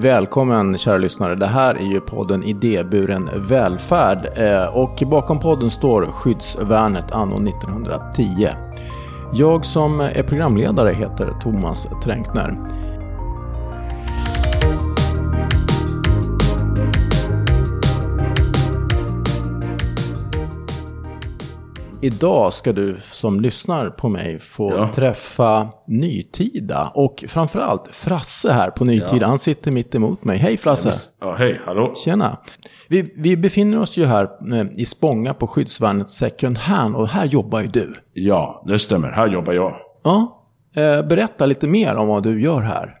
Välkommen kära lyssnare. Det här är ju podden Idéburen välfärd eh, och bakom podden står Skyddsvärnet anno 1910. Jag som är programledare heter Thomas Tränkner. Idag ska du som lyssnar på mig få Ja. träffa Nytida och framförallt Frasse här på Nytida. Han sitter mitt emot mig. Hej Frasse! Ja, hej, hallå. Tjena! Vi, vi befinner oss ju här eh, i Spånga på skyddsvärnet Second Hand och här jobbar ju du. Ja, det stämmer. Här jobbar jag. Ja, eh, berätta lite mer om vad du gör här.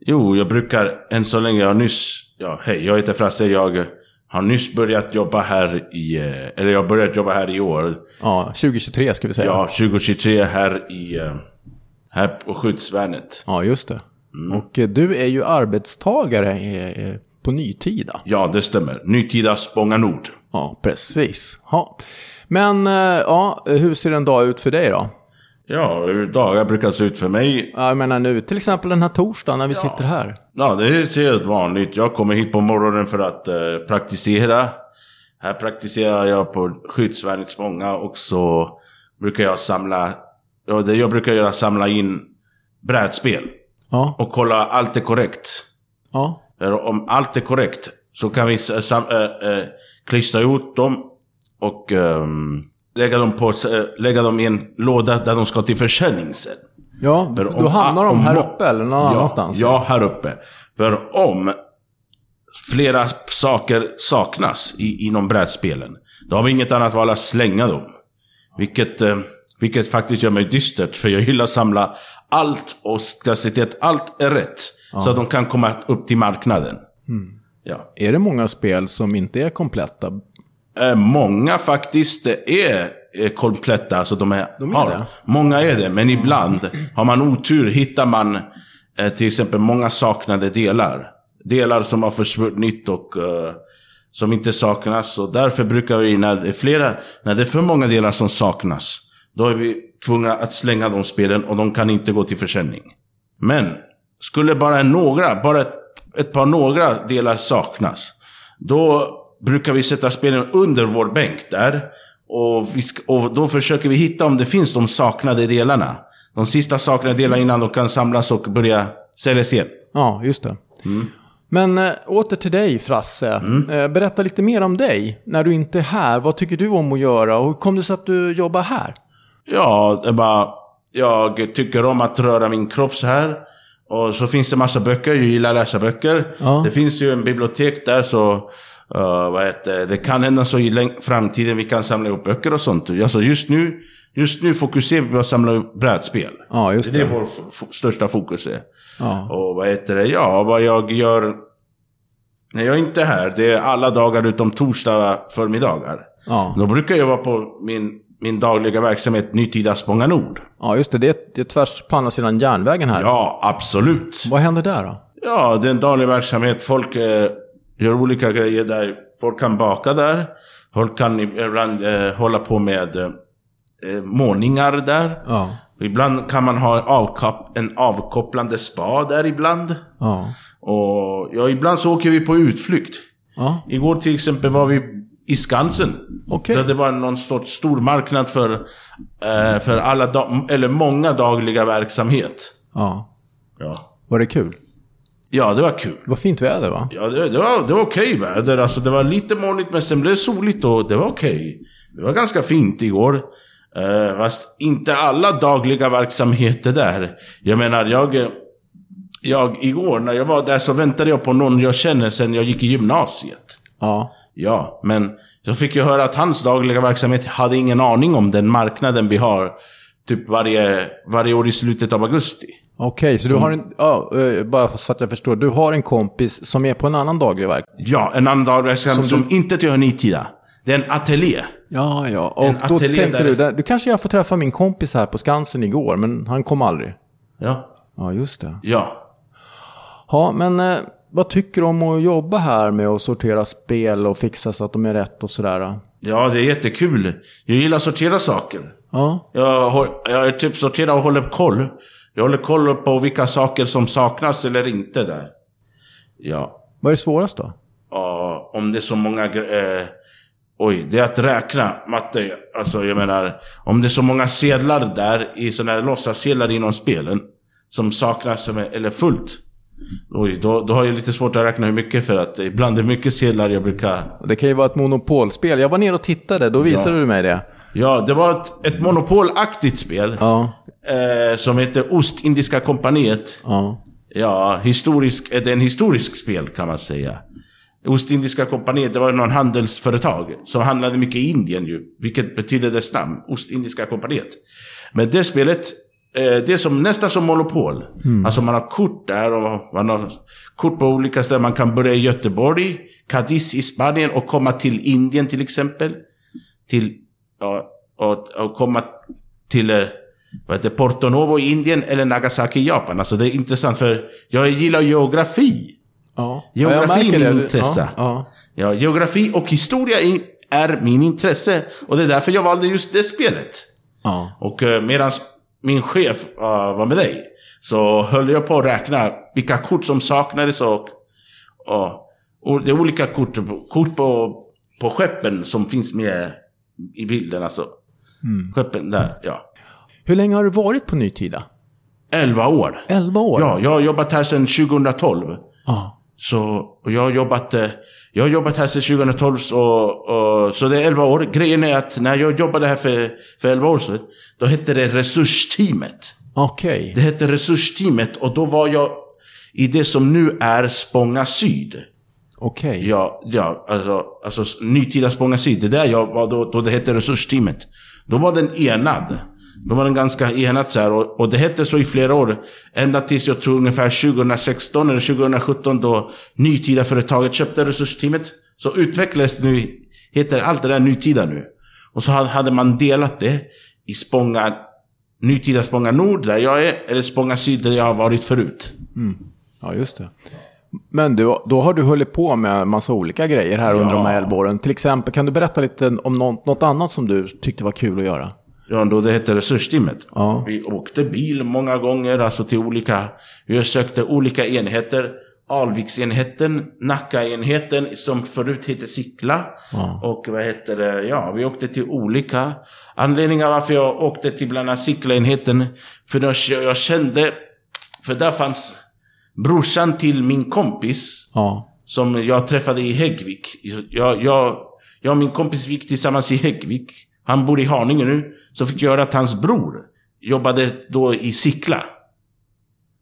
Jo, jag brukar än så länge, jag har nyss... Ja, hej, jag heter Frasse. Jag har nyss börjat jobba här i... eh, Eller jag har börjat jobba här i år. Ja, 2023 ska vi säga. Ja, 2023 här i... eh, Här på skyddsvärnet. Ja, just det. Mm. Och eh, du är ju arbetstagare på Nytida. Ja, det stämmer. Nytida Spånga Nord. Ja, precis. Ja. Men, ja, hur ser en dag ut för dig då? Ja, hur dagar brukar se ut för mig. Ja, Jag menar nu, till exempel den här torsdagen när vi sitter här. Ja, det är helt vanligt. Jag kommer hit på morgonen för att eh, praktisera. Här praktiserar jag på skyddsvärnet Spånga och så brukar jag samla... Ja, det jag brukar göra samla in brädspel. Ja, Och kolla allt är korrekt. ja, Om allt är korrekt så kan vi sam, äh, äh, klistra ut dem och ehm, lägga, dem på, äh, lägga dem i en låda där de ska till försäljning sen. ja. För Då om- hamnar de om här uppe eller någon ja, annanstans? Ja, här uppe. För om flera saker saknas i, inom brädspelen, då har vi inget annat val att slänga dem. Vilket, eh, vilket faktiskt gör mig dystert, för jag gillar att samla allt och ska se till att allt är rätt. Så att de kan komma upp till marknaden. Mm. Ja. Är det många spel som inte är kompletta? Eh, Många faktiskt är, är kompletta. Alltså de är, De är har, det? Många är det, men ibland har man otur hittar man eh, till exempel många saknade delar. Delar som har försvunnit och eh, som inte saknas. Och därför brukar vi, när det är flera, när det är för många delar som saknas, då är vi tvungna att slänga de spelen och de kan inte gå till försäljning. Men skulle bara några, bara ett, ett par några delar saknas, då brukar vi sätta spelen under vår bänk där. Och, vi och då försöker vi hitta om det finns de saknade delarna. De sista saknade delarna innan de kan samlas och börja säljas igen. Ja, just det. Mm. Men äh, åter till dig, Frasse. Eh, berätta lite mer om dig. När du inte är här, vad tycker du om att göra? Och hur kom det sig att du jobbar här? Ja, det är bara... Jag tycker om att röra min kropp så här. Och så finns det massa böcker. Jag gillar att läsa böcker. Ja. Det finns ju en bibliotek där så... Uh, vad heter, det? kan hända så i framtiden vi kan samla ihop böcker och sånt. Alltså just nu, just nu fokuserar vi på att samla upp brädspel. Ja, just Det är det. vår f- f- största fokus är. Ja. Och vad heter det? Ja, vad jag gör när jag inte är här, det är alla dagar utom torsdag förmiddagar. Ja. Då brukar jag vara på min, min dagliga verksamhet Nytida Spånga Nord. ja, just det. Det är, det är tvärs på andra sidan järnvägen här. Ja, absolut. Vad händer där då? Ja, det är en daglig verksamhet. Folk eh, gör olika grejer där. Folk kan baka där. Folk kan ibland eh, hålla på med eh, eh, målningar där. Ja. Ibland kan man ha avkop- en avkopplande spa där ibland. Ja. Och ja, ibland så åker vi på utflykt. Ja. Igår till exempel var vi i Skansen. Okej. Där det var någon sorts stor marknad för, eh, för alla, eller många dagliga verksamhet. Ja. Ja. Var det kul? Ja, det var kul. Var fint väder va? Ja, det, det var, det var okej väder. Alltså, det var lite molnigt men sen blev det soligt och det var okej. Det var ganska fint igår. Uh, fast inte alla dagliga verksamheter där. Jag menar, jag... Jag, igår när jag var där så väntade jag på någon jag känner sen jag gick i gymnasiet. Ja. Ja, men jag fick ju höra att hans dagliga verksamhet hade ingen aning om den marknaden vi har typ varje, varje år i slutet av augusti. Okej, så du har en... Ja, eh, bara så att jag förstår. Du har en kompis som är på en annan daglig verk. Ja, en annan daglig verksamhet Som som, inte tillhör Nitida. Det är en ateljé. Ja, ja. Och En då tänkte där- du, där, du kanske jag får träffa min kompis här på Skansen igår, men han kom aldrig. Ja. Ja, just det. Ja. Ja, men eh, vad tycker du om att jobba här med att sortera spel och fixa så att de är rätt och sådär? Ja, det är jättekul. Jag gillar att sortera saker. Ja, Jag, jag typ sorterar och håller koll. Jag håller koll på vilka saker som saknas eller inte där. Ja. Vad är svårast då? Ja, om det är så många... Eh, oj, det är att räkna matte. Alltså jag menar, om det är så många sedlar där i sådana här låtsassedlar inom spelen. Som saknas, eller fullt. Oj, då, då har jag lite svårt att räkna hur mycket för att ibland är det mycket sedlar jag brukar... Det kan ju vara ett monopolspel. Jag var ner och tittade, då visade du mig det. Ja, det var ett, ett monopolaktigt spel. Ja, Eh, som heter Ostindiska kompaniet. ja. Ja, historisk, det är en historisk spel kan man säga. Ostindiska kompaniet, det var någon handelsföretag som handlade mycket i Indien ju. Vilket betyder dess namn, Ostindiska kompaniet. Men det spelet, eh, det är som, nästan som Monopol. Alltså man har kort där och man har kort på olika ställen. Man kan börja i Göteborg, Cadiz i Spanien och komma till Indien till exempel. Till, ja, och, och komma till eh, vad heter, Porto Novo i Indien eller Nagasaki i Japan. Alltså det är intressant för jag gillar geografi. ja. Geografi är min intresse. Ja, Ja, geografi och historia är- min intresse. Och det är därför jag valde just det spelet. ja. Och uh, medan min chef eh, var med dig så höll jag på att räkna vilka kort som saknades och, och, och det är olika kort, kort på, på skeppen som finns med i bilden. Alltså. Mm. Skeppen där, ja. Hur länge har du varit på Nytida? 11 år. 11 år? Ja, jag har jobbat här sedan 2012. ja. Så och jag har jobbat, eh, jag har jobbat här sedan 2012, så, och, så det är 11 år. Grejen är att när jag jobbade här för, för 11 år sedan, då hette det resursteamet. Okej. Det hette resursteamet och då var jag i det som nu är Spånga Syd. Okej. Ja, ja alltså, alltså nytida Spånga Syd. Det där jag var då, då det hette resursteamet. Då var den enad. Då var den ganska enad så här. Och, och det hette så i flera år. Ända tills jag tror ungefär 2016 eller 2017 då nytida företaget köpte resursteamet. Så utvecklades nu, heter allt det där nytida nu. Och så hade- man delat det i Spånga, nytida Spånga Nord där jag är, eller Spånga Syd där jag har varit förut. Ja, just det. Men du, då har du hållit på med massa olika grejer här under Ja. de här 11 åren. Till exempel, kan du berätta lite om något, något annat som du tyckte var kul att göra? Ja, då det hette resursteamet. Ja. Vi åkte bil många gånger, alltså till olika... Vi sökte olika enheter. Alviksenheten, Nackaenheten som förut hette Sickla. Ja. Och vad heter det? Ja, vi åkte till olika anledningar varför jag åkte till bland annat Sicklaenheten. För jag kände... För där fanns brorsan till min kompis Ja. som jag träffade i Häggvik. Jag, jag, jag och min kompis gick tillsammans i Häggvik. Han bor i Haninge nu. Så fick jag höra att hans bror jobbade då i Sickla.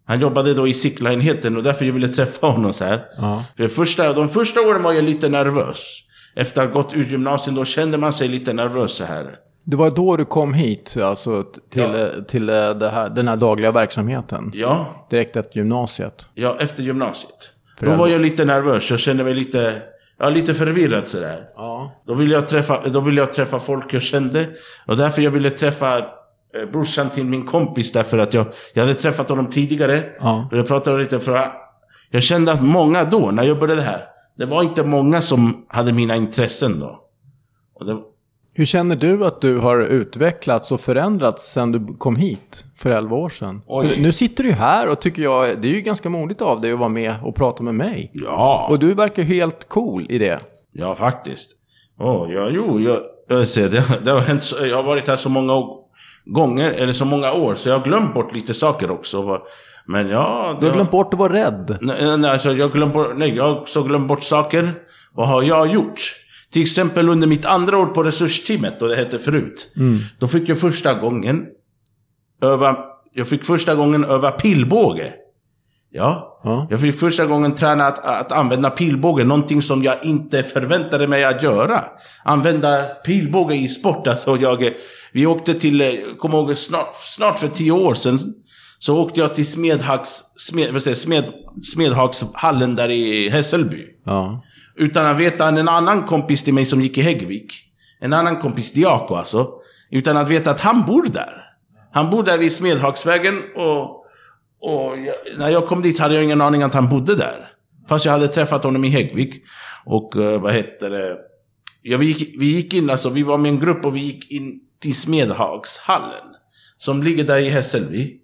Han jobbade då i Sickla-enheten och därför jag ville träffa honom så här. Ja. För första, de första åren var jag lite nervös. Efter att ha gått ut gymnasiet då kände man sig lite nervös så här. Det var då du kom hit, alltså till, Ja. eh, till eh, här, den här dagliga verksamheten? Ja, Direkt efter gymnasiet? ja efter gymnasiet. För då var jag lite nervös. Jag kände mig lite, ja, lite förvirrad sådär. Ja. Då ville, jag träffa, då ville jag träffa folk jag kände. Och därför jag ville träffa eh, brorsan till min kompis. Därför att jag, jag hade träffat honom tidigare. Ja. Och jag pratade lite för jag kände att många då, när jag började här. Det var inte många som hade mina intressen då. Och det, Hur känner du att du har utvecklats och förändrats sedan du kom hit för 11 år sedan? Oj. Nu sitter du här och tycker jag, det är ju ganska modigt av dig att vara med och prata med mig. ja, Och du verkar helt cool i det. ja faktiskt. Åh, ja, jo, jag, jag ser det, det har hänt, jag har varit här så många gånger, eller så många år, så jag har glömt bort lite saker också. Men ja... Du har glömt bort att vara rädd. Nej, nej, alltså jag, glöm bort, nej, jag har också glömt bort saker. Vad har jag gjort? Till exempel under mitt andra år på resursteamet, och det hette förut. Då fick jag första gången öva, jag fick första gången öva pilbåge. Ja, Ja. jag fick första gången träna att, att använda pilbåge. Någonting som jag inte förväntade mig att göra. Använda pilbåge i sport. Alltså jag, vi åkte till, kom ihåg snart, snart för tio år sedan. Så åkte jag till Smedhags, smed, vad säger, smed, Smedhagshallen där i Hässelby. Ja. Utan att veta en annan kompis till mig som gick i Häggvik. En annan kompis, Diako alltså. Utan att veta att han bor där. Han bor där vid Smedhagsvägen och, och jag, när jag kom dit hade jag ingen aning att han bodde där. Fast jag hade träffat honom i Häggvik. Och eh, vad heter det? Ja, vi, gick, vi gick in, alltså vi var med en grupp och vi gick in till Smedhagshallen. Som ligger där i Hässelby.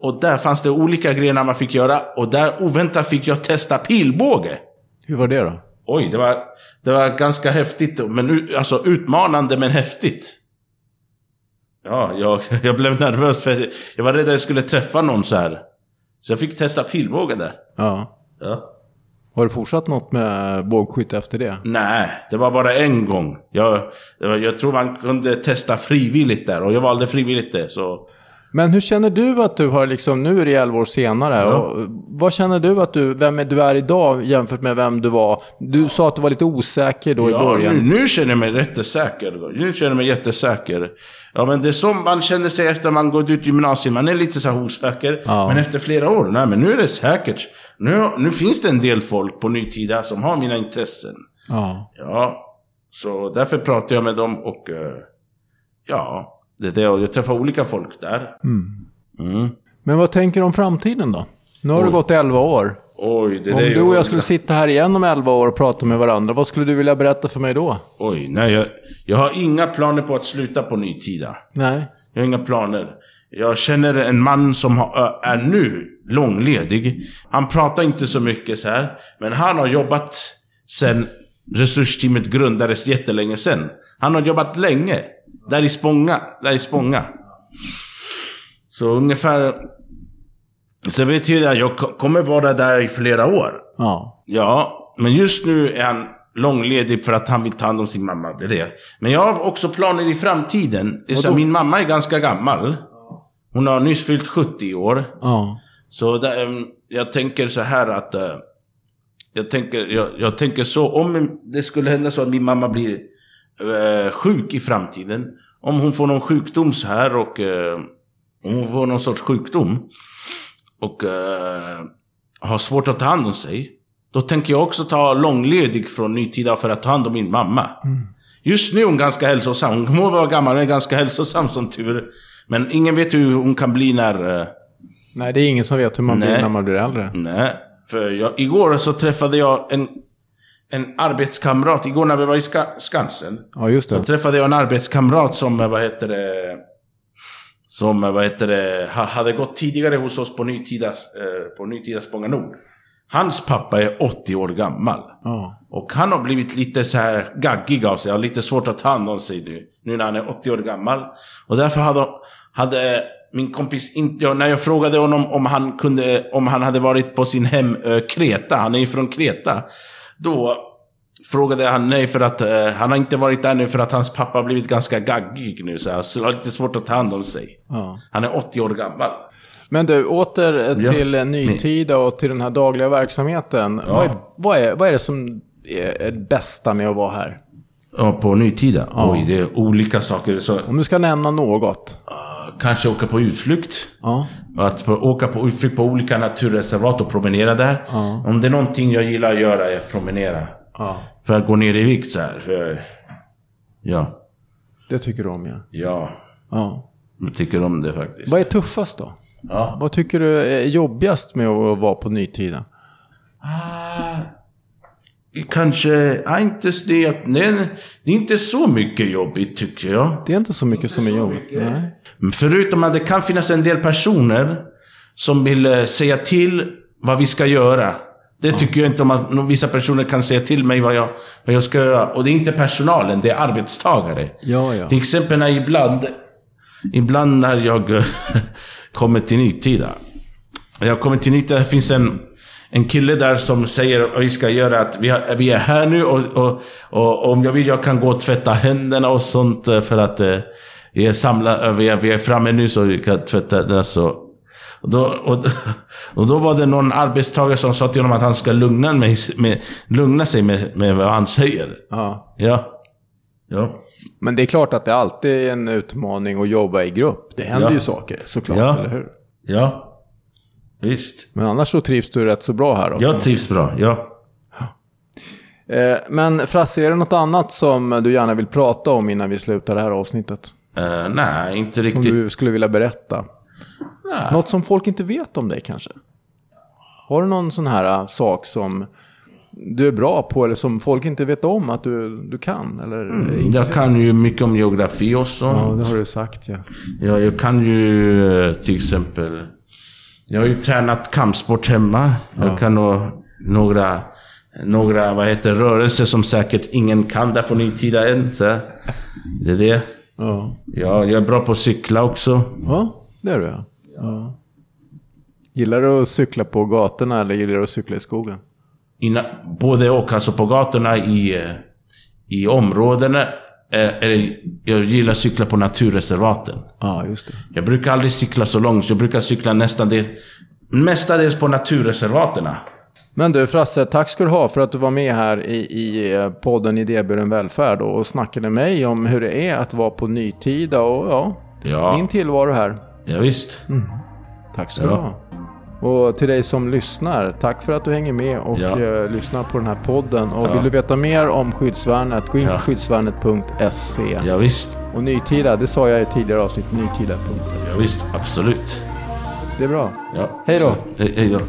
Och där fanns det olika grenar man fick göra. Och där oväntat fick jag testa pilbåge. Hur var det då? Oj, det var, det var ganska häftigt. Men alltså utmanande men häftigt. Ja, jag, jag blev nervös för jag var rädd att jag skulle träffa någon så här. Så jag fick testa pilbåge där. Ja. Ja. Har du fortsatt något med bågskytte efter det? Nej, det var bara en gång. Jag, jag tror man kunde testa frivilligt där och jag valde frivilligt det. Så Men hur känner du att du har liksom, nu är det 11 år senare, Ja. och vad känner du att du, vem är du är idag jämfört med vem du var? Du sa att du var lite osäker då i ja, början. nu, nu känner jag mig jättesäker. Nu känner jag mig jättesäker. Ja, men det är som man känner sig efter man gått ut gymnasiet. Man är lite så här osäker. Ja. Men efter flera år, nej men nu är det säkert. Nu, nu finns det en del folk på Nytida som har mina intressen. Ja. Ja, så därför pratar jag med dem och eh, ja, det det. Jag träffar olika folk där. Mm. Mm. Men vad tänker du om framtiden då? Nu har det Oj. gått 11 år. Oj, det Om du och jag skulle sitta här igen om 11 år och prata med varandra, vad skulle du vilja berätta för mig då? Oj, nej jag, jag har inga planer på att sluta på Nytida. Nej. Jag har inga planer. Jag känner en man som har, är nu långledig. Han pratar inte så mycket så här. Men han har jobbat sen resursteamet grundades jättelänge sen. Han har jobbat länge. Där i Spånga. Där i Spånga. Så ungefär... Så det betyder att jag ko- kommer vara där i flera år. Ja. Ja, men just nu är han långledig för att han vill ta hand om sin mamma. Det är det. Men jag har också planer i framtiden. Så, min mamma är ganska gammal. Hon har nyss fyllt 70 år. Ja. Så där, jag tänker så här att... eh, jag, tänker, jag, jag tänker så, om det skulle hända så att min mamma blir eh, sjuk i framtiden. Om hon får någon sjukdom så här och... eh, om hon får någon sorts sjukdom. Och eh, har svårt att ta hand om sig. Då tänker jag också ta långledig från Nytida för att ta hand om min mamma. Just nu är hon ganska hälsosam. Hon må vara gammal, men är ganska hälsosam som tur. Men ingen vet hur hon kan bli när... eh, Nej, det är ingen som vet hur man blir Nej. när man blir äldre. Nej, för jag, igår så träffade jag en, en arbetskamrat. Igår när vi var i Ska, Skansen. Ja, just Då det. träffade jag en arbetskamrat som, eh, vad heter det, som, eh, vad heter det, ha- hade gått tidigare hos oss på Nytidas, eh, på Nytidas Spånga Nord. Hans pappa är 80 år gammal. Ja. Och han har blivit lite så här gaggig av sig. Har lite svårt att ta hand om sig nu. Nu när han är 80 år gammal. Och därför hade, hade min kompis inte... Ja, när jag frågade honom om han kunde... Om han hade varit på sin hemö Kreta. Han är ju från Kreta. Då frågade han nej för att eh, han har inte varit där nu för att hans pappa har blivit ganska gaggig nu. Så han har lite svårt att ta hand om sig. ja. Han är 80 år gammal. Men du, åter eh, Ja. till eh, Nytida och till den här dagliga verksamheten. Ja. Vad, är, vad, är, vad är det som är det bästa med att vara här? Ja, på Nytida? Ja. Oj, det är olika saker. Så, Om du ska nämna något. Kanske åka på utflykt. Ja. Att få åka på utflykt på olika naturreservat och promenera där. Ja. Om det är någonting jag gillar att göra är att promenera. ja. För att gå ner i vikt så här. För, ja, Det tycker du om, ja. ja. ja. Jag tycker om det faktiskt. Vad är tuffast då? Ja. Vad tycker du är jobbigast med att vara på Nytida? Ah, kanske, inte så det, nej, det är inte så mycket jobbigt tycker jag. Det är inte så mycket som är jobbigt. Nej. Förutom att det kan finnas en del personer som vill eh, säga till vad vi ska göra. Det tycker jag inte om att vissa personer kan säga till mig vad jag, vad jag ska göra. Och det är inte personalen, det är arbetstagare. Ja, ja. Till exempel när ibland, ibland när jag eh, kommer till Nytida. Jag kommer till Nytida, det finns en, en kille där som säger vad vi ska göra. Att vi, har, vi är här nu och, och, och om jag vill jag kan gå och tvätta händerna och sånt. eh, För att eh, vi är samlade, vi är, vi är framme nu så vi kan tvätta händerna. Så. Och då, och, och då var det någon arbetstagare som sa till honom att han ska lugna, mig, med, lugna sig med, med vad han säger. ja. Ja. Ja. Men det är klart att det alltid är en utmaning att jobba i grupp. Det händer Ja. ju saker såklart, Ja. eller hur? Ja. Visst. Men annars så trivs du rätt så bra här då. Jag trivs bra, ja. Eh, Men Frasse, är det något annat som du gärna vill prata om innan vi slutar det här avsnittet? Eh, nej, inte Som riktigt. du skulle vilja berätta? Nej. Något som folk inte vet om dig kanske? Har du någon sån här äh, sak som du är bra på eller som folk inte vet om att du, du kan? Eller intresserad? Jag kan ju mycket om geografi också. Ja, det har du sagt ja. Ja, jag kan ju eh, till exempel... Jag har ju tränat kampsport hemma. Ja. Jag kan nog några, några vad heter, rörelser som säkert ingen kan där på nutida än. Så det är det. Ja. Ja, jag är bra på att cykla också. Ja, det är du ja. ja. Gillar du att cykla på gatorna eller gillar du att cykla i skogen? Inna, både och, alltså på gatorna i, eh, i områdena. Eh, Eller, jag gillar att cykla på naturreservaten. Ja, just det. Jag brukar aldrig cykla så långt. Jag brukar cykla nästan del, mestadels på naturreservaterna. Men du Frasse, tack ska du ha för att du var med här i, i eh, podden Idéburen välfärd och snackade med mig om hur det är att vara på nutida och ja, Ja, din tillvaro här. ja visst. Tack ska du Ja. ha. Och till dig som lyssnar, tack för att du hänger med och Ja. eh, lyssnar på den här podden. Och Ja. vill du veta mer om skyddsvärnet, gå in på Ja. skyddsvärnet.se. Ja, visst. Och nutida, det sa jag i tidigare avsnitt, nutida.se. Ja, visst. Absolut. Det är bra. Ja. Hej då. Hej då.